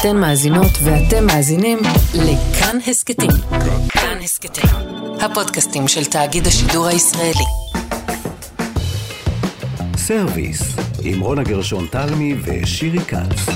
אתן מאזינות ואתם מאזינים לכאן הסכתים. כאן הסכתים, הפודקאסטים של תאגיד השידור הישראלי. סרוויס, עם רונה גרשון תלמי ושירי כץ.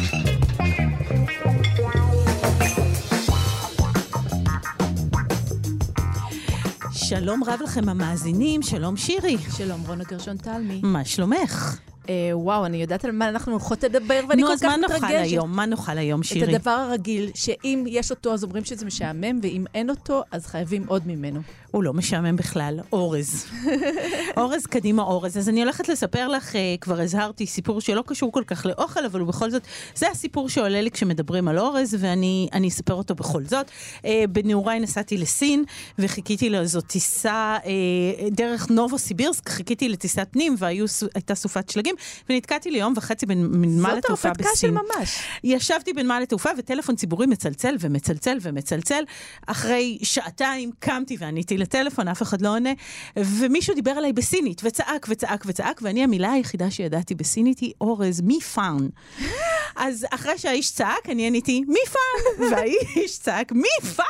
שלום רב לכם המאזינים, שלום שירי. שלום, רונה גרשון תלמי. מה שלומך? אה, וואו, אני יודעת על מה אנחנו הולכות לדבר, ואני נו, כל אז כך מה מתרגשת. נאכל היום? מה נאכל היום, שירי? את הדבר הרגיל, שאם יש אותו אז אומרים שזה משעמם, ואם אין אותו, אז חייבים עוד ממנו. הוא לא משעמם בכלל, אורז. אורז קדימה אורז. אז אני הולכת לספר לך, אה, כבר הזהרתי, סיפור שלא קשור כל כך לאוכל, אבל הוא בכל זאת, זה הסיפור שעולה לי כשמדברים על אורז, ואני אני אספר אותו בכל זאת. אה, בנעוריי נסעתי לסין, וחיכיתי לאיזו טיסה אה, דרך נובוסיבירסק, חיכיתי לטיסת פנים, והייתה סופת שלגים, ונתקעתי ליום וחצי בנמל זאת התעופה ההרפתקה של בסין. ממש. ישבתי בנמל התעופה וטלפון ציבורי מצלצל ומצלצל ומצלצל. אחרי שעתיים קמתי ועניתי לטלפון, אף אחד לא עונה, ומישהו דיבר עליי בסינית, וצעק וצעק וצעק, ואני המילה היחידה שידעתי בסינית היא אורז, 米饭. אז אחרי שהאיש צעק, אני עניתי, 米饭? והאיש צעק, 米饭?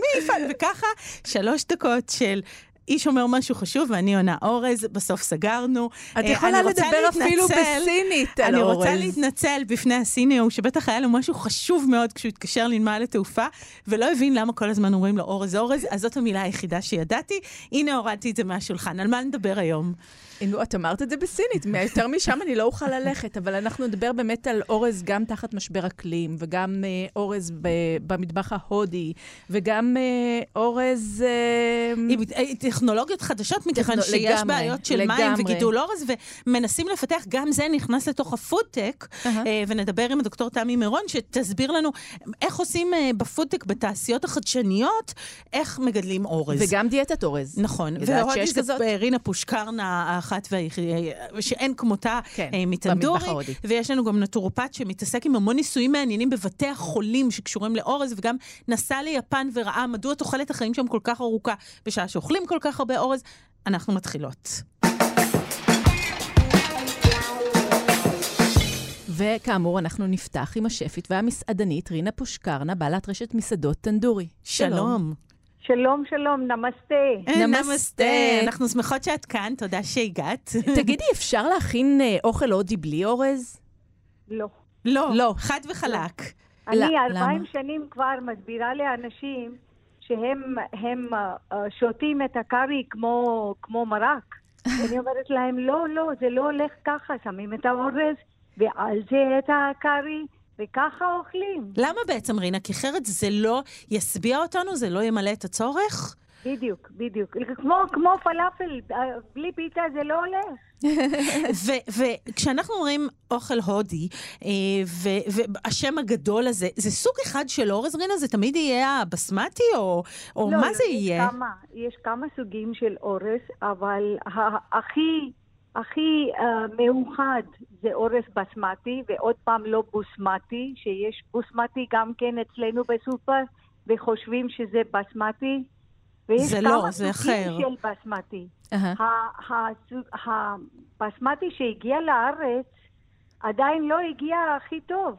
米饭? וככה שלוש דקות של... איש אומר משהו חשוב ואני עונה אורז, בסוף סגרנו. את אה, יכולה אני רוצה לדבר אפילו להתנצל- בסינית על אני רוצה אורז. להתנצל בפני הסיני ההוא, שבטח היה לו משהו חשוב מאוד כשהוא התקשר לנמל התעופה, ולא הבין למה כל הזמן אומרים לו אורז אורז, אז זאת המילה היחידה שידעתי. הנה הורדתי את זה מהשולחן. על מה נדבר היום? נו, את אמרת את זה בסינית, יותר משם אני לא אוכל ללכת, אבל אנחנו נדבר באמת על אורז גם תחת משבר אקלים, וגם אה, אורז ב- במטבח ההודי, וגם אה, אורז... אה, עם אה, טכנולוגיות חדשות, מכיוון טכנו- שיש לגמרי, בעיות של מים לגמרי. וגידול אורז, ומנסים לפתח, גם זה נכנס לתוך הפודטק, אהה. אה, ונדבר עם הדוקטור תמי מירון, שתסביר לנו איך עושים אה, בפודטק, בתעשיות החדשניות, איך מגדלים אורז. וגם דיאטת אורז. נכון, והודי זה? רינה פושקרנה האחת והיחידה, שאין כמותה כן, אה, מטנדורי. ויש לנו גם נטורופט שמתעסק עם המון ניסויים מעניינים בבתי החולים שקשורים לאורז, וגם נסע ליפן וראה מדוע תוחלת החיים שם כל כך ארוכה, בשעה שאוכלים כל כך הרבה אורז. אנחנו מתחילות. וכאמור, אנחנו נפתח עם השפית והמסעדנית רינה פושקרנה, בעלת רשת מסעדות טנדורי. שלום. שלום, שלום, נמסטה. אה, נמסטה. אנחנו שמחות שאת כאן, תודה שהגעת. תגידי, אפשר להכין אה, אוכל הודי בלי אורז? לא. לא, לא. חד וחלק. אני למה? אלפיים שנים כבר מסבירה לאנשים שהם הם, אה, שותים את הקארי כמו, כמו מרק. אני אומרת להם, לא, לא, זה לא הולך ככה, שמים את האורז ועל זה את הקארי, וככה אוכלים. למה בעצם, רינה? כי אחרת זה לא ישביע אותנו? זה לא ימלא את הצורך? בדיוק, בדיוק. כמו, כמו פלאפל, בלי פיתה זה לא הולך. וכשאנחנו אומרים אוכל הודי, אה, והשם הגדול הזה, זה סוג אחד של אורז, רינה? זה תמיד יהיה הבסמטי, או, או לא, מה לא, זה יש יהיה? כמה, יש כמה סוגים של אורז, אבל הכי, הכי uh, מאוחד זה אורז בסמטי, ועוד פעם לא בוסמטי, שיש בוסמטי גם כן אצלנו בסופר, וחושבים שזה בסמטי. ויש זה כמה לא, זה סוגים אחר. של בסמטי. הסוג- הבסמטי שהגיע לארץ עדיין לא הגיע הכי טוב.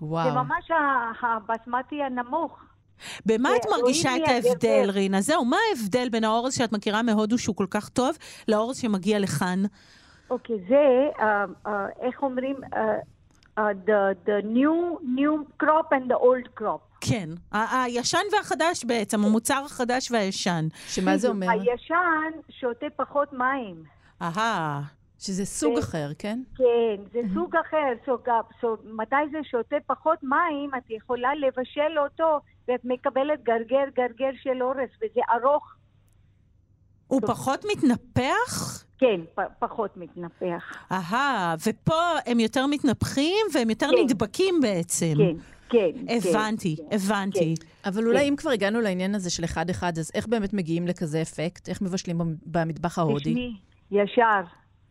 זה וואו. ממש ה- הבסמטי הנמוך. במה את מרגישה את ההבדל, הגבר. רינה? זהו, מה ההבדל בין האורז שאת מכירה מהודו שהוא כל כך טוב, לאורז שמגיע לכאן? אוקיי, זה, אה, אה, איך אומרים, אה, אה, the, the new, new crop and the old crop. כן, ה- הישן והחדש בעצם, המוצר החדש והישן. שמה זה אומר? הישן שותה פחות מים. אהה. שזה סוג זה- אחר, כן? כן, זה סוג אחר. So, so, מתי זה שותה פחות מים, את יכולה לבשל אותו, ואת מקבלת גרגר גרגר של אורז, וזה ארוך. הוא פחות מתנפח? כן, פ, פחות מתנפח. אהה, ופה הם יותר מתנפחים והם יותר כן. נדבקים בעצם. כן, כן. הבנתי, כן, הבנתי. אבל אולי אם כבר הגענו לעניין הזה של אחד-אחד, אז איך באמת מגיעים לכזה אפקט? איך מבשלים במ- במטבח ההודי? תשמעי, ישר,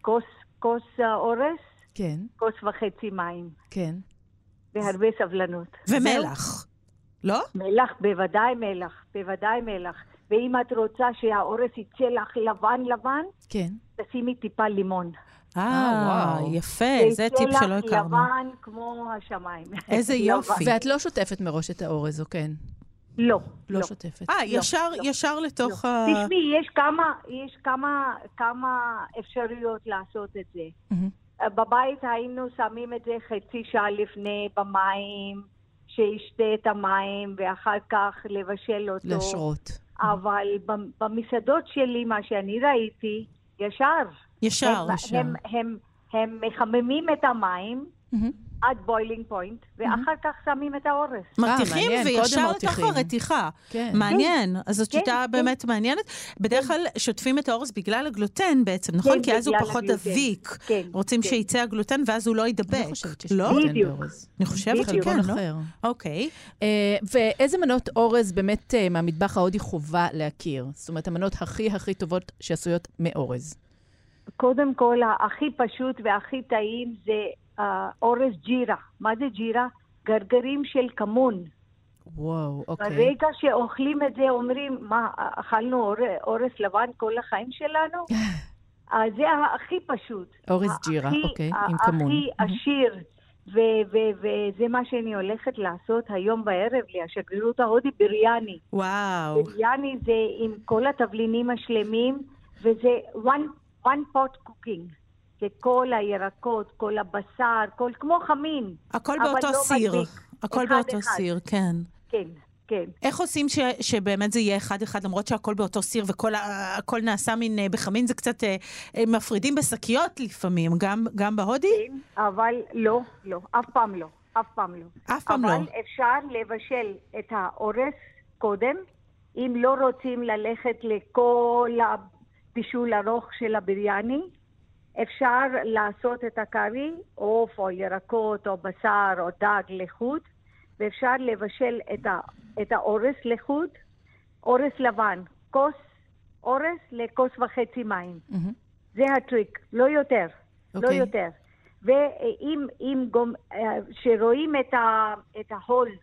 כוס, כוס אה, אורז, כן, כוס וחצי מים, כן. והרבה סבלנות. ומלח. לא? מלח, בוודאי מלח, בוודאי מלח. ואם את רוצה שהאורז יצא לך לבן לבן, כן. תשימי טיפה לימון. אה, וואו. יפה, זה טיפ שלא הכרנו. לבן כמו השמיים. איזה יופי. ואת לא שוטפת מראש את האורז, או כן? לא, לא לא. שוטפת. אה, ישר, לא. ישר לתוך ה... תשמעי, יש כמה, יש כמה, כמה אפשרויות לעשות את זה. מהמם. בבית היינו שמים את זה חצי שעה לפני במים, שישתה את המים, ואחר כך לבשל אותו. להשרות. אבל במ- במסעדות שלי, מה שאני ראיתי, ישר. ישר, הם, ישר. הם, הם, הם מחממים את המים מהמם. עד boiling point, ואחר כך שמים את האורז. מרתיחים מעניין, וישר לתוך מרתיחים. הרתיחה. כן. מעניין. אז זאת כן, שיטה כן. באמת מעניינת. בדרך כלל שוטפים את האורז בגלל הגלוטן בעצם, נכון? כן, כי אז הוא פחות. דביק. כן, רוצים כן. שיצא הגלוטן ואז הוא לא יידבק. אני לא חושבת שיש לא? גלוטן בדיוק. באורז. אני חושבת. שכן, לא? אחר. אוקיי. אה, ואיזה מנות אורז באמת אה, מהמטבח ההודי חובה להכיר? זאת אומרת, המנות הכי הכי טובות שעשויות מאורז. קודם כל, הכי פשוט והכי טעים זה אה, אורז ג'ירה. מה זה ג'ירה? גרגרים של כמון. וואו, אוקיי. ברגע שאוכלים את זה, אומרים, מה, אכלנו אור, אורז לבן כל החיים שלנו? אז זה הכי פשוט. אורז ג'ירה, אוקיי, עם כמון. הכי עשיר. וזה מה שאני הולכת לעשות היום בערב לשגרירות ההודית, ביריאני. וואו. ביריאני זה עם כל התבלינים השלמים, וזה one, one pot cooking. זה כל הירקות, כל הבשר, כל, כמו חמין. הכל אבל באותו לא סיר. מדביק. הכל אחד, באותו אחד. סיר, כן. כן, כן. איך עושים ש, שבאמת זה יהיה אחד-אחד, למרות שהכל באותו סיר וכל ה- הכל נעשה מין אה, בחמין, זה קצת אה, אה, מפרידים בשקיות לפעמים, גם, גם בהודי? כן, אבל לא, לא, אף פעם לא, אף פעם לא. אף פעם אבל לא. אפשר לבשל את האורס קודם, אם לא רוצים ללכת לכל הבישול ארוך של הביריאני, אפשר לעשות את הקארי, עוף או ירקות או בשר או דג לחוד, ואפשר לבשל את, ה, את האורס לחוד, אורז לבן, כוס אורס לכוס וחצי מים. מהמם. זה הטריק, לא יותר, לא אוקיי. יותר. ואם אם גומ- אה, שרואים את, ה, את ה holes,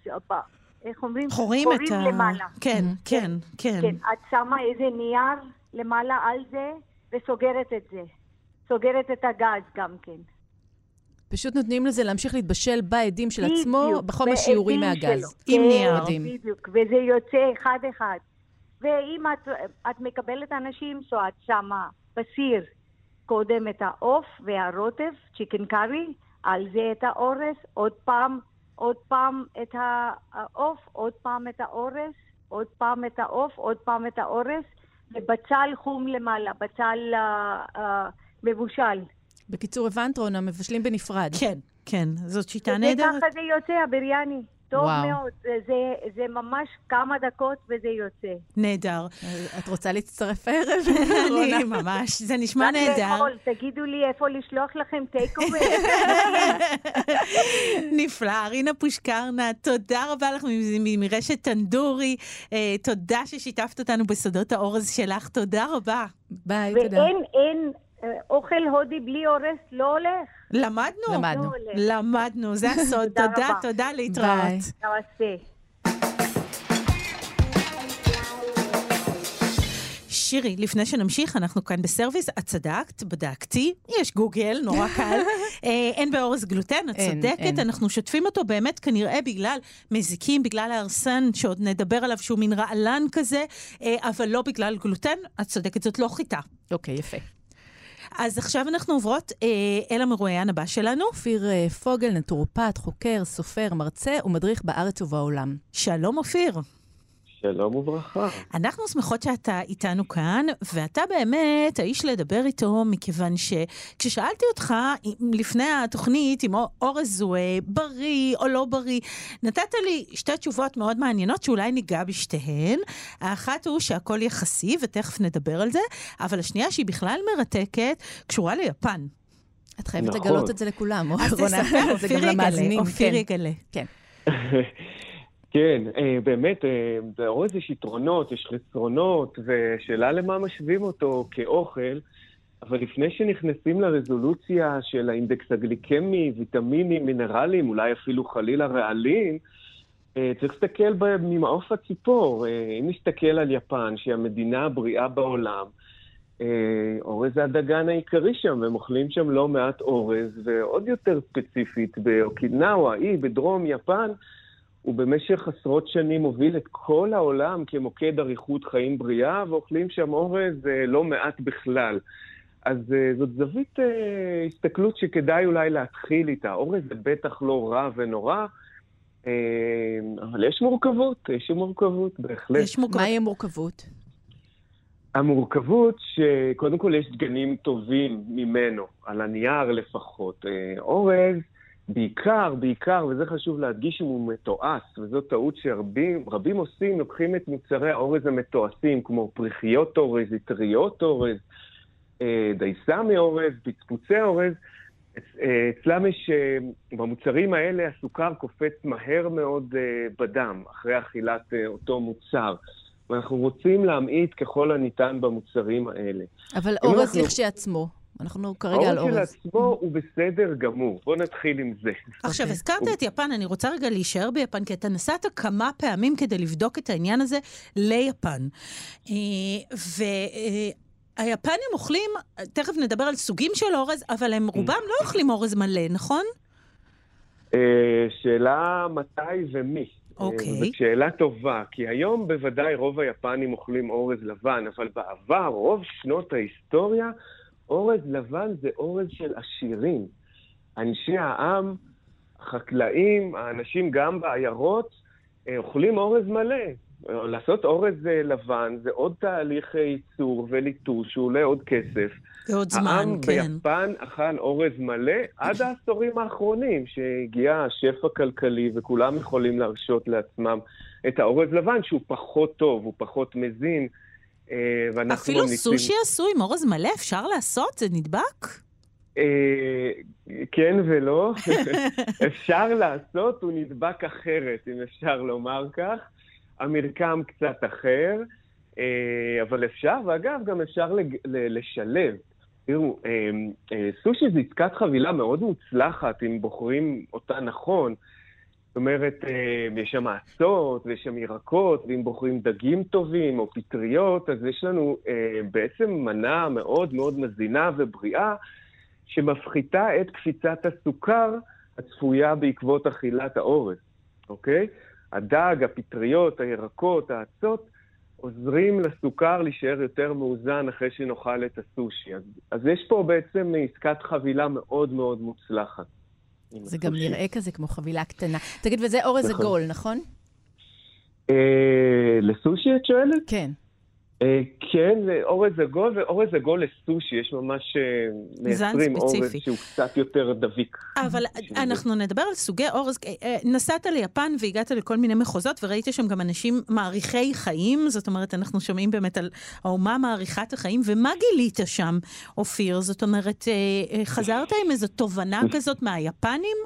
איך אומרים? חורים את ה... למעלה. כן, כן, כן. כן, את שמה איזה נייר למעלה על זה וסוגרת את זה. סוגרת את הגז גם כן. פשוט נותנים לזה להמשיך להתבשל באדים של בדיוק, עצמו, בחומר באדים שיורי שלו. מהגז. עם כן, נייר. בדיוק, וזה יוצא אחד-אחד. ואם את, את מקבלת אנשים, so את שמה בסיר קודם את העוף והרוטב, צ'יקן קארי, על זה את האורס, עוד פעם, עוד פעם את העוף, עוד פעם את האורס, עוד פעם את העוף, עוד פעם את האורס, ובצל חום למעלה, בצל אה, אה, מבושל. בקיצור, הבנת, רונה, מבשלים בנפרד. כן, כן. זאת שיטה וזה נהדרת. ככה זה יוצא, הביריאני. טוב וואו. מאוד. זה, זה, זה ממש כמה דקות וזה יוצא. נהדר. את רוצה להצטרף הערב, אני? ממש, זה נשמע נהדר. לאכול, תגידו לי איפה לשלוח לכם טייק אווי. נפלא. רינה פושקרנה, תודה רבה לך מרשת טנדורי. אה, תודה ששיתפת אותנו בסודות האורז שלך. תודה רבה. ביי, תודה. ואין אין, אוכל הודי בלי אורס, לא הולך. למדנו. למדנו. לא הולך. למדנו, זה הסוד. תודה תודה. תודה, ביי. להתראות. נמסה. שירי, לפני שנמשיך, אנחנו כאן בסרוויס, את צדקת, בדקתי, יש גוגל, נורא קל. אה, אין באורז גלוטן, את צודקת, אין. אנחנו שוטפים אותו באמת כנראה בגלל מזיקים, בגלל הארסן, שעוד נדבר עליו שהוא מין רעלן כזה, אה, אבל לא בגלל גלוטן, את צודקת, זאת לא חיטה. אוקיי, יפה. אז עכשיו אנחנו עוברות אה, אל המרואיין הבא שלנו. אופיר אה, פוגל, נטורופט, חוקר, סופר, מרצה ומדריך בארץ ובעולם. שלום אופיר. שלום וברכה. אנחנו שמחות שאתה איתנו כאן, ואתה באמת האיש לדבר איתו, מכיוון שכששאלתי אותך לפני התוכנית אם אורז הוא בריא או לא בריא, נתת לי שתי תשובות מאוד מעניינות שאולי ניגע בשתיהן. האחת הוא שהכל יחסי, ותכף נדבר על זה, אבל השנייה שהיא בכלל מרתקת, קשורה ליפן. את חייבת נכון. לגלות את זה לכולם, אז רונה. תספר, זה אופיר יגלה. אופיר כן. יגלה. כן. כן, אה, באמת, אה, באורז יש יתרונות, יש חסרונות, ושאלה למה משווים אותו כאוכל, אבל לפני שנכנסים לרזולוציה של האינדקס הגליקמי, ויטמינים, מינרלים, אולי אפילו חלילה רעלים, אה, צריך להסתכל ממעוף הציפור. אה, אם נסתכל על יפן, שהיא המדינה הבריאה בעולם, אה, אורז זה הדגן העיקרי שם, והם אוכלים שם לא מעט אורז, ועוד יותר ספציפית, באוקינאווה, אי בדרום יפן, הוא במשך עשרות שנים הוביל את כל העולם כמוקד אריכות חיים בריאה, ואוכלים שם אורז אה, לא מעט בכלל. אז אה, זאת זווית אה, הסתכלות שכדאי אולי להתחיל איתה. אורז זה בטח לא רע ונורא, אה, אבל יש מורכבות, יש מורכבות, בהחלט. יש מורכבות. מהי המורכבות? המורכבות שקודם כל יש דגנים טובים ממנו, על הנייר לפחות. אה, אורז, בעיקר, בעיקר, וזה חשוב להדגיש אם הוא מתועש, וזו טעות שרבים רבים עושים, לוקחים את מוצרי האורז המתועשים, כמו פריחיות אורז, אטריות אורז, אה, דייסה מאורז, פצפוצי אורז. אה, אצלם יש, אה, במוצרים האלה הסוכר קופץ מהר מאוד בדם, אחרי אכילת אותו מוצר. ואנחנו רוצים להמעיט ככל הניתן במוצרים האלה. אבל אורז אנחנו- לכשעצמו. אנחנו כרגע על האורז אורז. שלעצמו הוא בסדר גמור. בואו נתחיל עם זה. עכשיו, אוקיי. הזכרת את יפן, אני רוצה רגע להישאר ביפן, כי אתה נסעת כמה פעמים כדי לבדוק את העניין הזה ליפן. והיפנים אוכלים, תכף נדבר על סוגים של אורז, אבל הם רובם לא אוכלים אורז מלא, נכון? אה, שאלה מתי ומי. אוקיי. אה, זאת שאלה טובה, כי היום בוודאי רוב היפנים אוכלים אורז לבן, אבל בעבר, רוב שנות ההיסטוריה, אורז לבן זה אורז של עשירים. אנשי העם, החקלאים, האנשים גם בעיירות, אה, אוכלים אורז מלא. אה, לעשות אורז אה, לבן זה עוד תהליך ייצור וליטוש, שהוא עולה עוד כסף. ועוד זמן, העם כן. ביפן אכל אורז מלא עד העשורים האחרונים, שהגיע השפע כלכלי וכולם יכולים להרשות לעצמם את האורז לבן, שהוא פחות טוב, הוא פחות מזין. אה, אפילו ממליצים- סושי עשוי עם אורז מלא, אפשר לעשות? זה נדבק? אה, כן ולא. אפשר לעשות, הוא נדבק אחרת, אם אפשר לומר כך. המרקם קצת אחר, אה, אבל אפשר, ואגב, גם אפשר לשלב. תראו, סושי זה עסקת חבילה מאוד מוצלחת, אם בוחרים אותה נכון. זאת אומרת, אה, יש שם מעצות, ויש שם ירקות, ואם בוחרים דגים טובים או פטריות, אז יש לנו אה, בעצם מנה מאוד מאוד מזינה ובריאה, שמפחיתה את קפיצת הסוכר הצפויה בעקבות אכילת האורז, אוקיי? הדג, הפטריות, הירקות, האצות, עוזרים לסוכר להישאר יותר מאוזן אחרי שנאכל את הסושי. אז, אז יש פה בעצם עסקת חבילה מאוד מאוד מוצלחת. זה גם. נראה כזה כמו חבילה קטנה. תגיד, וזה אורז נכון. עגול, נכון? אה, לסושי את שואלת? כן. אה, כן, אורז עגול, ואורז עגול לסושי, יש ממש אה, מייצרים אורז. שהוא קצת יותר דביק. אבל אנחנו נדבר על סוגי אורז. אה, נסעת ליפן והגעת לכל מיני מחוזות, וראית שם גם אנשים מעריכי חיים, זאת אומרת, אנחנו שומעים באמת על האומה מעריכת החיים, ומה גילית שם, אופיר? זאת אומרת, חזרת עם איזו תובנה כזאת מהיפנים?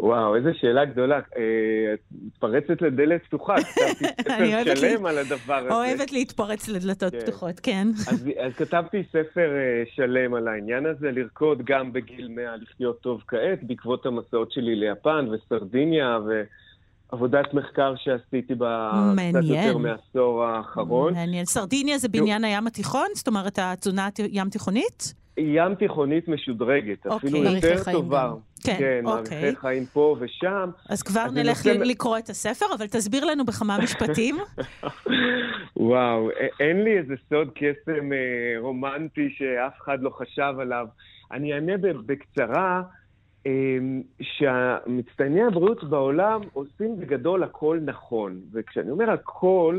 וואו, איזו שאלה גדולה. אה, את מתפרצת לדלת פתוחה, כתבתי ספר שלם על הדבר הזה. אוהבת להתפרץ לדלתות כן. פתוחות, כן. אז, כתבתי ספר אה, שלם על העניין הזה, לרקוד גם בגיל 100 לחיות טוב כעת, בעקבות המסעות שלי ליפן וסרדיניה, ועבודת מחקר שעשיתי בקצת. יותר מעשור האחרון. מעניין. סרדיניה זה בניין הים התיכון? זאת אומרת, התזונה הים תיכונית? ים תיכונית משודרגת, אוקיי. אפילו יותר טובה. גם. כן, כן, אוקיי. מעריכי חיים פה ושם. אז כבר אז נלך נושא- לקרוא את הספר, אבל תסביר לנו בכמה משפטים. וואו, אין לי איזה סוד קסם אה, רומנטי שאף אחד לא חשב עליו. אני אענה בקצרה אה, שהמצטייני הבריאות בעולם עושים בגדול הכל נכון. וכשאני אומר הכל,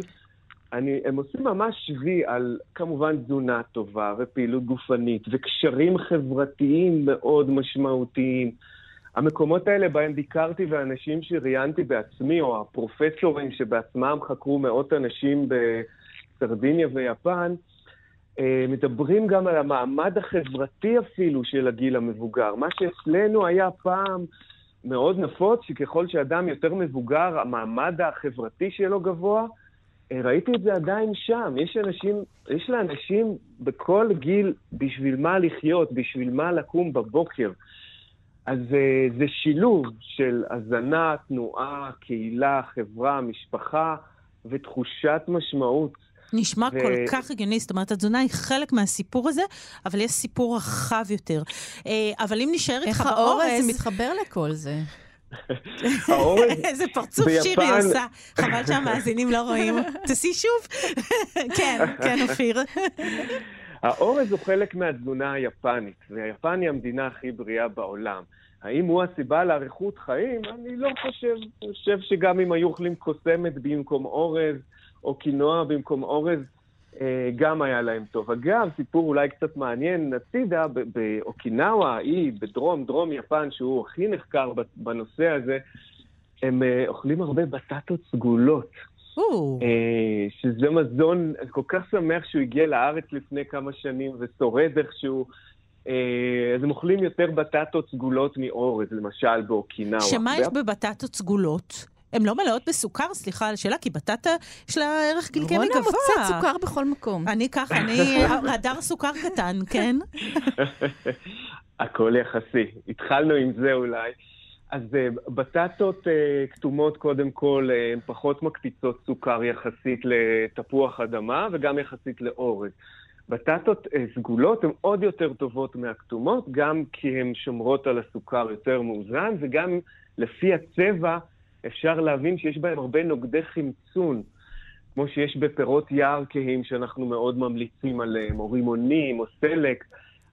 אני, הם עושים ממש וי על כמובן תזונה טובה ופעילות גופנית וקשרים חברתיים מאוד משמעותיים. המקומות האלה בהם ביקרתי ואנשים שראיינתי בעצמי, או הפרופסורים שבעצמם חקרו מאות אנשים בסרדיניה ויפן, אה, מדברים גם על המעמד החברתי אפילו של הגיל המבוגר. מה שאצלנו היה פעם מאוד נפוץ, שככל שאדם יותר מבוגר, המעמד החברתי שלו גבוה, ראיתי את זה עדיין שם. יש אנשים, יש לאנשים בכל גיל בשביל מה לחיות, בשביל מה לקום בבוקר. אז אה, זה שילוב של הזנה, תנועה, קהילה, חברה, משפחה ותחושת משמעות. נשמע ו- כל כך הגיוני, זאת אומרת, התזונה היא חלק מהסיפור הזה, אבל יש סיפור רחב יותר. אה, אבל אם נשאר איתך איך האורז באורז... מתחבר לכל זה? איזה פרצוף שירי עושה. חבל שהמאזינים לא רואים. תעשי שוב. כן, כן, אופיר. האורז הוא חלק מהתזונה היפנית, ויפן היא המדינה הכי בריאה בעולם. האם הוא הסיבה לאריכות חיים? אני לא חושב. אני חושב שגם אם היו אוכלים קוסמת במקום אורז, או קינוע במקום אורז, גם היה להם טוב. אגב, סיפור אולי קצת מעניין הצידה, ב- באוקינאווה, האי בדרום, דרום יפן, שהוא הכי נחקר בנושא הזה, הם אה, אוכלים הרבה בטטות סגולות. או, אה, שזה מזון, אני כל כך שמח שהוא הגיע לארץ לפני כמה שנים ושורד איכשהו. אה, אז הם אוכלים יותר בטטות סגולות מאורז, למשל באוקינאווה. שמה יש בבטטות סגולות? הן לא מלאות בסוכר, סליחה על השאלה, כי בטטה יש לה ערך רונה גבוה. מוצאת סוכר בכל מקום. אני ככה, אני רדאר סוכר קטן, כן? הכל יחסי. התחלנו עם זה אולי. אז אה, בטטות אה, כתומות, קודם כל, אה, הן פחות מקפיצות סוכר יחסית לתפוח אדמה וגם יחסית לאורז. בטטות סגולות הן עוד יותר טובות מהכתומות, גם כי הן שומרות על הסוכר יותר מאוזן, וגם לפי הצבע אפשר להבין שיש בהן הרבה נוגדי חמצון, כמו שיש בפירות יער כהים שאנחנו מאוד ממליצים עליהם, או רימונים, או סלק.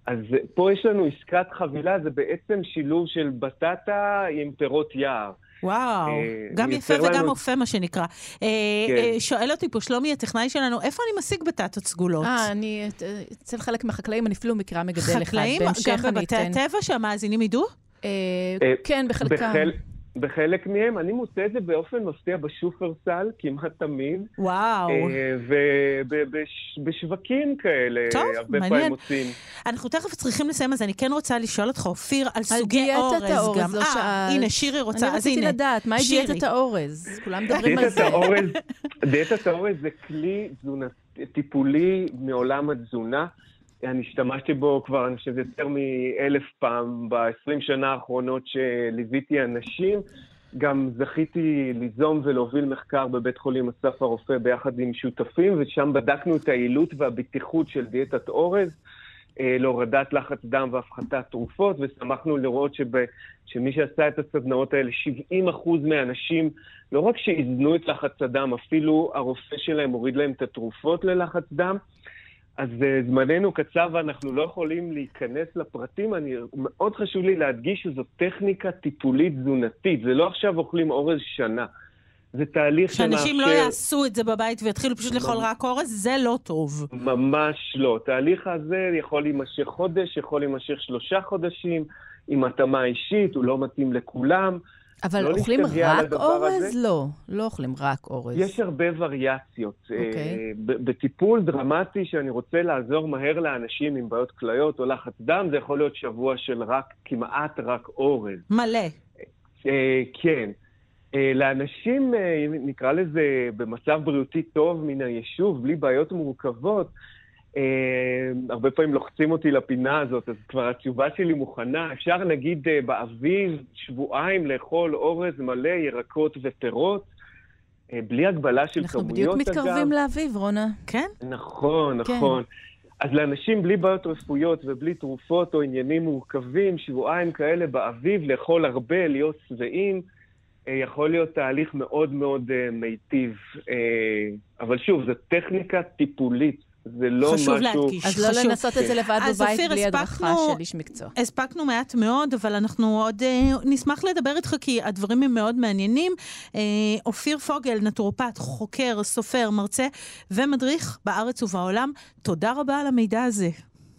אז פה יש לנו עסקת חבילה, זה בעצם שילוב של בטטה עם פירות יער. וואו, אה, גם יפה וגם לנו- אופה, מה שנקרא. אה, כן. אה, שואל אותי פה שלומי, הטכנאי שלנו, איפה אני משיג בטטות סגולות? אה, אני, אצל חלק מהחקלאים, אני אפילו מכירה מגדל אחד. חקלאים? גם בבתי. הטבע שהמאזינים ידעו? אה, אה, כן, בחלקם. בחל... בחלק מהם, אני מוצא את זה באופן מפתיע בשופרסל, כמעט תמיד. וואו. ובשווקים כאלה, טוב, הרבה מעניין. פעמים מוצאים. אנחנו תכף צריכים לסיים, אז אני כן רוצה לשאול אותך, אופיר, על על סוגי דיאטת אורז האורז, גם. לא אה, שאלת. הנה, שירי רוצה, אני אז רציתי הנה. לדעת, מהי. דיאטת האורז? כולם מדברים על זה. דיאטת האורז זה כלי תזונת, טיפולי מעולם התזונה. אני השתמשתי בו כבר, אני חושב, יותר מאלף פעם ב-20 שנה האחרונות שליוויתי אנשים. גם זכיתי ליזום ולהוביל מחקר בבית חולים אסף הרופא ביחד עם שותפים, ושם בדקנו את היעילות והבטיחות של דיאטת אורז אה, להורדת לחץ דם והפחתת תרופות, ושמחנו לראות שב, שמי שעשה את הסדנאות האלה, 70% מהאנשים, לא רק שאיזנו את לחץ הדם, אפילו הרופא שלהם הוריד להם את התרופות ללחץ דם. אז uh, זמננו קצר ואנחנו לא יכולים להיכנס לפרטים. אני, מאוד חשוב לי להדגיש שזו טכניקה טיפולית תזונתית. זה לא עכשיו אוכלים אורז שנה. זה תהליך שאנשים לא יעשו את זה בבית ויתחילו פשוט לאכול רק אורז, זה לא טוב. ממש לא. התהליך הזה יכול להימשך חודש, יכול להימשך שלושה חודשים, עם התאמה אישית, הוא לא מתאים לכולם. אבל לא אוכלים רק אורז? הזה. לא, לא אוכלים רק אורז. יש הרבה וריאציות. אוקיי. אה, ב- בטיפול דרמטי שאני רוצה לעזור מהר לאנשים עם בעיות כליות או לחץ דם, זה יכול להיות שבוע של רק, כמעט רק אורז. מלא. אה, כן. אה, לאנשים, נקרא לזה, במצב בריאותי טוב מן היישוב, בלי בעיות מורכבות, הרבה פעמים לוחצים אותי לפינה הזאת, אז כבר התשובה שלי מוכנה. אפשר נגיד אה, באביב, שבועיים, לאכול אורז מלא, ירקות ופירות, אה, בלי הגבלה של אנחנו כמויות, בדיוק אגב. מתקרבים לאביב, רונה. כן? נכון, כן. נכון. אז לאנשים בלי בעיות רפואיות ובלי תרופות או עניינים מורכבים, שבועיים כאלה באביב, לאכול הרבה, להיות שבעים, אה, יכול להיות תהליך מאוד מאוד אה, מיטיב. אה, אבל שוב, זו טכניקה טיפולית, זה לא חשוב משהו... להדגיש. אז לא חשוב. לנסות את זה לבד אז בבית אופיר, בלי הדרכה הספקנו- של איש מקצוע. הספקנו מעט מאוד, אבל אנחנו עוד אה, נשמח לדבר איתך, כי הדברים הם מאוד מעניינים. אה, אופיר פוגל, נטורופט, חוקר, סופר, מרצה ומדריך בארץ ובעולם, תודה רבה על המידע הזה.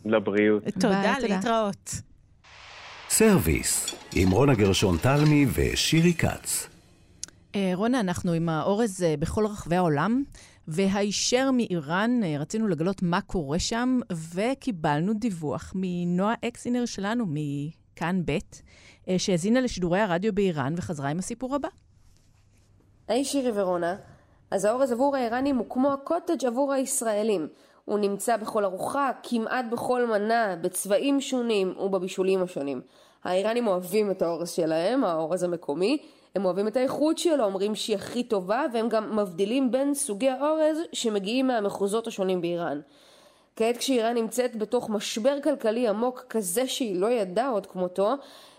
לבריאות. תודה, תודה. להתראות. סרוויס, עם רונה גרשון תלמי ושירי כץ. אה, רונה, אנחנו עם האורז אה, בכל רחבי העולם, והישר מאיראן אה, רצינו לגלות מה קורה שם, וקיבלנו דיווח מנועה אקסינר שלנו, מכאן ב', אה, שהאזינה לשידורי הרדיו באיראן וחזרה עם הסיפור הבא. היי שירי ורונה, אז האורז עבור האיראנים הוא כמו הקוטג' עבור הישראלים. הוא נמצא בכל ארוחה, כמעט בכל מנה, בצבעים שונים ובבישולים השונים. האיראנים אוהבים את האורז שלהם, האורז המקומי, הם אוהבים את האיכות שלו, אומרים שהיא הכי טובה, והם גם מבדילים בין סוגי האורז שמגיעים מהמחוזות השונים באיראן. כעת כשאיראן נמצאת בתוך משבר כלכלי עמוק כזה שהיא לא ידעה עוד כמותו,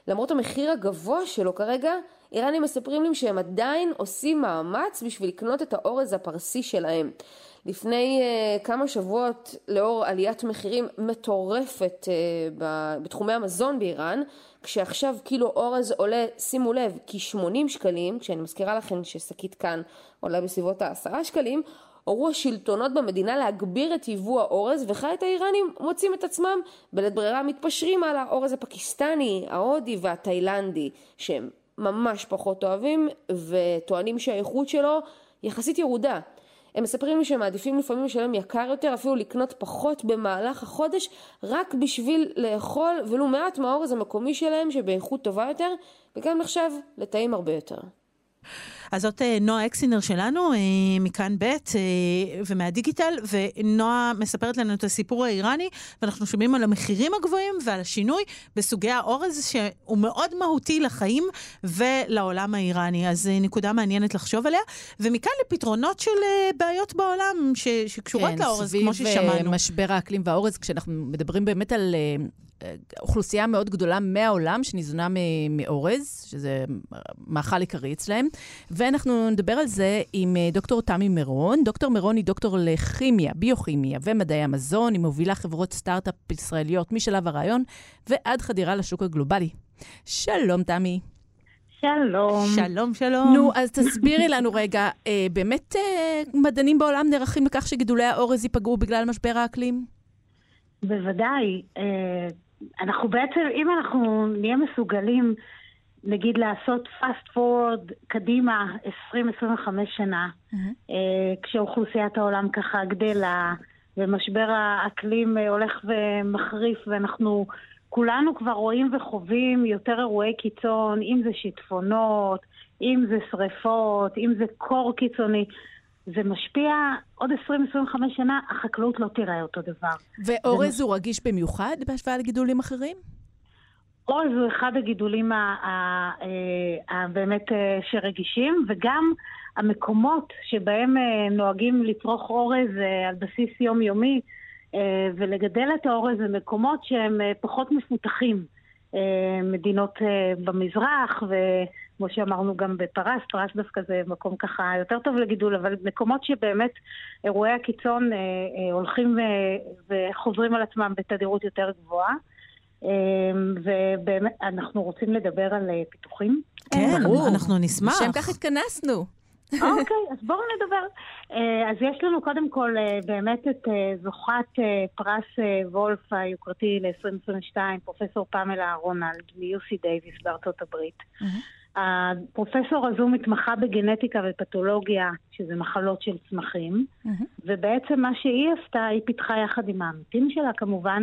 למרות המחיר הגבוה שלו כרגע, איראנים מספרים לי שהם עדיין עושים מאמץ בשביל לקנות את האורז הפרסי שלהם. לפני uh, כמה שבועות, לאור עליית מחירים מטורפת uh, בתחומי המזון באיראן, כשעכשיו קילו אורז עולה, שימו לב, כ-80 שקלים, כשאני מזכירה לכם ששקית כאן עולה בסביבות ה-10 שקלים, הורו השלטונות במדינה להגביר את יבוא האורז, וכעת האיראנים מוצאים את עצמם בלית ברירה מתפשרים על האורז הפקיסטני, ההודי והתאילנדי, שהם ממש פחות אוהבים, וטוענים שהאיכות שלו יחסית ירודה. הם מספרים לי שהם מעדיפים לפעמים לשלם יקר יותר, אפילו לקנות פחות במהלך החודש, רק בשביל לאכול ולו מעט מהאורז המקומי שלהם שבאיכות טובה יותר, וגם נחשב לטעים הרבה יותר. אז זאת אה, נועה אקסינר שלנו, אה, מכאן ב' אה, ומהדיגיטל, ונועה מספרת לנו את הסיפור האיראני, ואנחנו שומעים על המחירים הגבוהים ועל השינוי בסוגי האורז, שהוא מאוד מהותי לחיים ולעולם האיראני. אז נקודה מעניינת לחשוב עליה. ומכאן לפתרונות של בעיות בעולם ש, שקשורות כן, לאורז, כמו ששמענו. כן, סביב משבר האקלים והאורז, כשאנחנו מדברים באמת על אוכלוסייה מאוד גדולה מהעולם שניזונה מאורז, שזה מאכל עיקרי אצלהם, ואנחנו נדבר על זה עם אה, דוקטור תמי מירון. דוקטור מירון היא דוקטור לכימיה, ביוכימיה ומדעי המזון, היא מובילה חברות סטארט-אפ ישראליות משלב הרעיון ועד חדירה לשוק הגלובלי. שלום, תמי. שלום. שלום, שלום. נו, אז תסבירי לנו רגע, אה, באמת אה, מדענים בעולם נערכים לכך שגידולי האורז ייפגעו בגלל משבר האקלים? בוודאי. אה, אנחנו בעצם, אם אנחנו נהיה מסוגלים, נגיד לעשות fast forward קדימה 20-25 שנה, mm-hmm. כשאוכלוסיית העולם ככה גדלה, ומשבר האקלים אה, הולך ומחריף, ואנחנו כולנו כבר רואים וחווים יותר אירועי קיצון, אם זה שיטפונות, אם זה שריפות, אם זה קור קיצוני. זה משפיע עוד 20-25 שנה, החקלאות לא תראה אותו דבר. ואורז הוא רגיש במיוחד בהשוואה לגידולים אחרים? אורז הוא אחד הגידולים הבאמת אה, שרגישים, וגם המקומות שבהם אה, נוהגים לצרוך אורז אה, על בסיס יומיומי ולגדל את האורז זה מקומות שהם פחות מפותחים. מדינות במזרח, וכמו שאמרנו גם בפרס, פרס דווקא זה מקום ככה יותר טוב לגידול, אבל מקומות שבאמת אירועי הקיצון הולכים וחוזרים על עצמם בתדירות יותר גבוהה. אמ, ובאמת, אנחנו רוצים לדבר על אה, פיתוחים. כן, ברור. אנחנו נשמח. לשם כך התכנסנו. אוקיי, אז בואו נדבר. אה, אז יש לנו קודם כל אה, באמת את זוכת פרס וולף היוקרתי ל-2022, פרופסור פמלה אהרונלד מ-UC דייוויס בארצות הברית. הפרופסור הזו מתמחה בגנטיקה ופתולוגיה, שזה מחלות של צמחים, ובעצם מה שהיא עשתה, היא פיתחה יחד עם העמיתים שלה כמובן,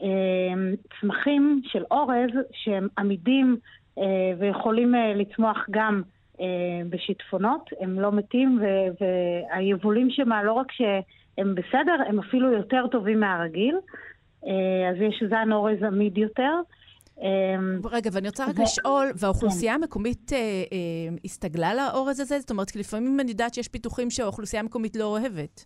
אמ, צמחים של אורז שהם עמידים אה, ויכולים אה, לצמוח גם אה, בשיטפונות, הם לא מתים, והיבולים שמה לא רק שהם בסדר, הם אפילו יותר טובים מהרגיל. אז יש זן אורז עמיד יותר. אמ, רגע, ואני רוצה רק לשאול, והאוכלוסייה כן. המקומית הסתגלה לאורז הזה? זאת אומרת, כי לפעמים אני יודעת שיש פיתוחים שהאוכלוסייה המקומית לא אוהבת.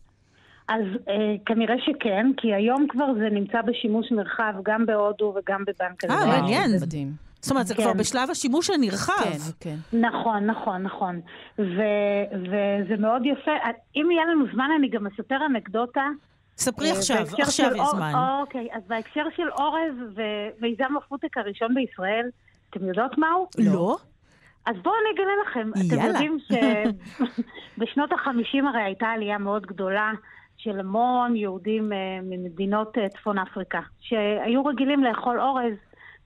אז אה, כנראה שכן, כי היום כבר זה נמצא בשימוש נרחב גם בהודו וגם בבנק אה, מעניין. מדהים. זאת אומרת, זה כן. כבר בשלב השימוש הנרחב. כן, כן. נכון, נכון, נכון. ו- וזה מאוד יפה. אם יהיה לנו זמן, אני גם אספר אנקדוטה. ספרי אה, עכשיו, עכשיו יש זמן. אוקיי, אז בהקשר של אורז ומיזם הפודטק הראשון בישראל, אתם יודעות מהו? לא. אז בואו אני אגלה לכם. יאללה. אתם יודעים שבשנות ה-50 הרי הייתה עלייה מאוד גדולה של המון יהודים אה, ממדינות אה, צפון אפריקה, שהיו רגילים לאכול אורז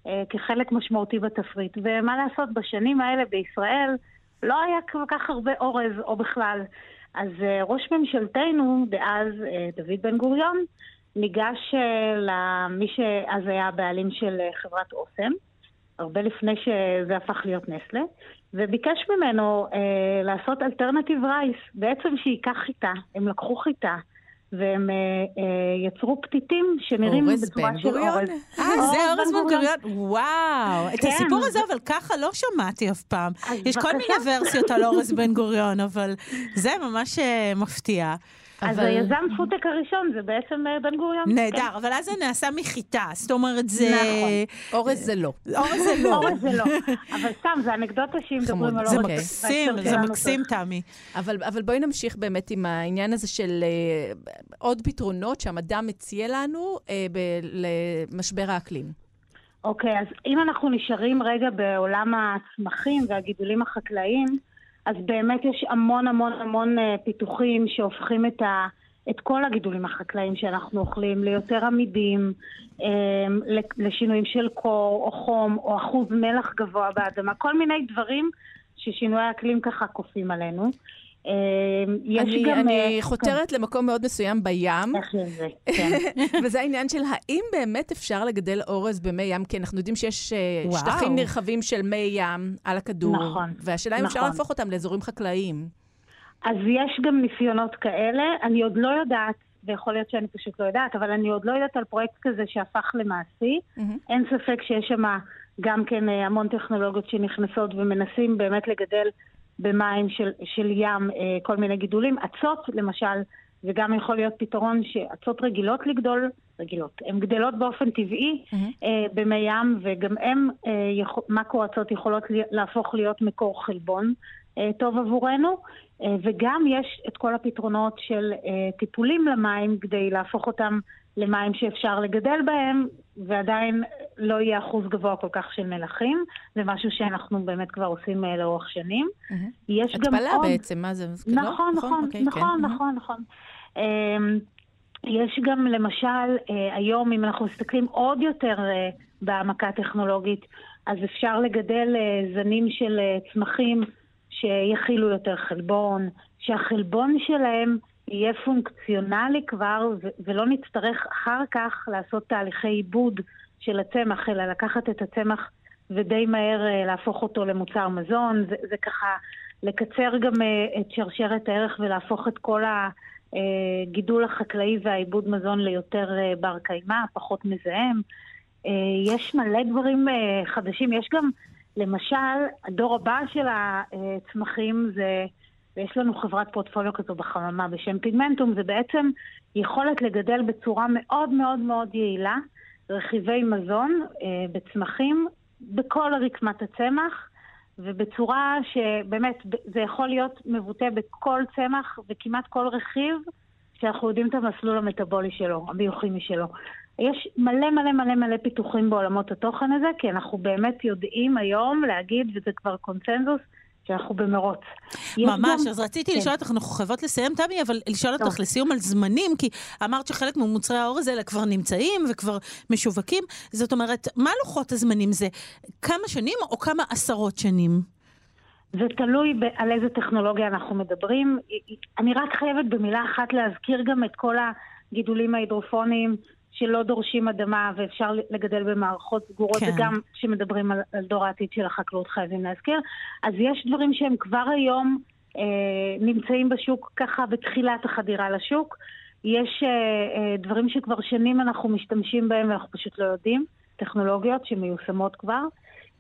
אה, כחלק משמעותי בתפריט. ומה לעשות, בשנים האלה בישראל לא היה כל כך הרבה אורז, או בכלל. אז ראש ממשלתנו דאז, דוד בן גוריון, ניגש למי שאז היה הבעלים של חברת אוסם, הרבה לפני שזה הפך להיות נסטלה, וביקש ממנו אה, לעשות alternative rice, בעצם שייקח חיטה, הם לקחו חיטה, והם אה, אה, יצרו פתיתים שנראים אורז בצורה בן של גוריון? אורז. אה, זה אורז בן. גוריון? וואו. את כן. הסיפור הזה אבל ככה לא שמעתי אף פעם. יש כל. מיני ורסיות על אורז בן גוריון, אבל זה ממש אה, אז היזם פודטק הראשון זה בעצם אה, בן גוריון. נהדר, אבל אז זה נעשה מחיטה, זאת אומרת זה... נכון. אורז זה לא. אורז זה לא. אורז זה לא. אבל סתם, זה אנקדוטה שאם. מדברים על זה אורז. מקסים, בהקשר זה מקסים. תמי. אבל, אבל בואי נמשיך באמת עם העניין הזה של אה, עוד פתרונות שהמדע מציע לנו אה, למשבר האקלים. אוקיי, אז אם אנחנו נשארים רגע בעולם הצמחים והגידולים החקלאיים, אז באמת יש המון המון המון אה, פיתוחים שהופכים את, ה, את כל הגידולים החקלאיים שאנחנו אוכלים ליותר עמידים, אה, לשינויים של קור או חום או אחוז מלח גבוה באדמה, כל מיני דברים ששינויי האקלים ככה כופים עלינו. אה, יש אני, גם... אני אה, חותרת למקום מאוד מסוים בים, לזה, כן. וזה העניין של האם באמת אפשר לגדל אורז במי ים, כי אנחנו יודעים שיש אה, וואו. שטחים נרחבים של מי ים על הכדור, נכון, והשאלה אם אפשר נכון. להפוך אותם לאזורים חקלאיים. אז יש גם ניסיונות כאלה, אני עוד לא יודעת, ויכול להיות שאני פשוט לא יודעת, אבל אני עוד לא יודעת על פרויקט כזה שהפך למעשי. מהמם. אין ספק שיש שם גם כן אה, המון טכנולוגיות שנכנסות ומנסים באמת לגדל במים של, של ים אה, כל מיני גידולים. אצות, למשל, זה גם יכול להיות פתרון שאצות רגילות לגדול, רגילות, הן גדלות באופן טבעי מהמם. אה, במי ים, וגם הן, אה, יכול, מקרו-אצות יכולות להפוך להיות מקור חלבון אה, טוב עבורנו. אה, וגם יש את כל הפתרונות של אה, טיפולים למים כדי להפוך אותם למים שאפשר לגדל בהם, ועדיין לא יהיה אחוז גבוה כל כך של מלחים. זה משהו שאנחנו באמת כבר עושים אה, לאורך שנים. מהמם. יש גם התפלה עוד... בעצם, מה זה? לא? נכון, נכון, אוקיי, נכון, כן. נכון, נכון. אמ, יש גם למשל, אה, היום אם אנחנו מסתכלים עוד יותר אה, בהעמקה טכנולוגית, אז אפשר לגדל זנים של צמחים שיכילו יותר חלבון, שהחלבון שלהם יהיה פונקציונלי כבר, ולא נצטרך אחר כך לעשות תהליכי עיבוד של הצמח, אלא לקחת את הצמח ודי מהר אה, להפוך אותו למוצר מזון. זה, זה ככה לקצר גם אה, את שרשרת הערך ולהפוך את כל הגידול החקלאי והעיבוד מזון ליותר אה, בר קיימא, פחות מזהם. אה, יש מלא דברים אה, חדשים. יש גם, למשל, הדור הבא של הצמחים זה, ויש לנו חברת פורטפוליו כזו בחממה בשם פיגמנטום, זה בעצם יכולת לגדל בצורה מאוד מאוד מאוד יעילה רכיבי מזון אה, בצמחים בכל רקמת הצמח. ובצורה שבאמת זה יכול להיות מבוטא בכל צמח וכמעט כל רכיב שאנחנו יודעים את המסלול המטבולי שלו, הביוכימי שלו. יש מלא מלא מלא מלא פיתוחים בעולמות התוכן הזה, כי אנחנו באמת יודעים היום להגיד, וזה כבר קונצנזוס, שאנחנו במרוץ. ממש, גם- אז רציתי כן. לשאול אותך, אנחנו חייבות לסיים, תמי, אבל לשאול טוב. אותך לסיום על זמנים, כי אמרת שחלק ממוצרי האורז האלה כבר נמצאים וכבר משווקים. זאת אומרת, מה לוחות הזמנים זה? כמה שנים או כמה עשרות שנים? זה תלוי ב- על איזה טכנולוגיה אנחנו מדברים. אני רק חייבת במילה אחת להזכיר גם את כל הגידולים ההידרופוניים שלא דורשים אדמה ואפשר לגדל במערכות סגורות, כן. וגם כשמדברים על, על דור העתיד של החקלאות חייבים להזכיר. אז יש דברים שהם כבר היום אה, נמצאים בשוק ככה בתחילת החדירה לשוק. יש אה, אה, דברים שכבר שנים אנחנו משתמשים בהם ואנחנו פשוט לא יודעים, טכנולוגיות שמיושמות כבר.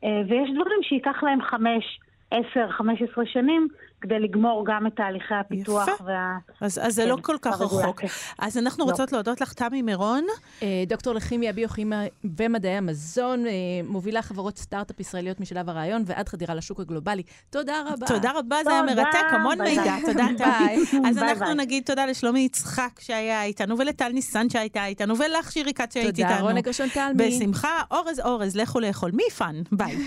אה, ויש דברים שייקח להם חמש, עשר, חמש עשרה שנים כדי לגמור גם את תהליכי הפיתוח יפה. וה... אז, אז זה כן, לא כל כך הרגולציה. רחוק. אז אנחנו לא. רוצות להודות לך, תמי מירון. אה, דוקטור לכימיה, ביוכימיה ומדעי המזון, אה, מובילה חברות סטארט-אפ ישראליות משלב הרעיון ועד חדירה לשוק הגלובלי. תודה רבה. תודה רבה, זה היה תודה, מרתק, המון ביי מידע. ביי. תודה, ביי. תמי. אז ביי אנחנו ביי. נגיד תודה לשלומי יצחק שהיה איתנו, ולטל ניסן שהייתה איתנו, ולך שירי כץ שהיית תודה, איתנו. רונה גרשון תלמי. בשמחה, אורז אורז, לכו לאכול. 米饭? ביי.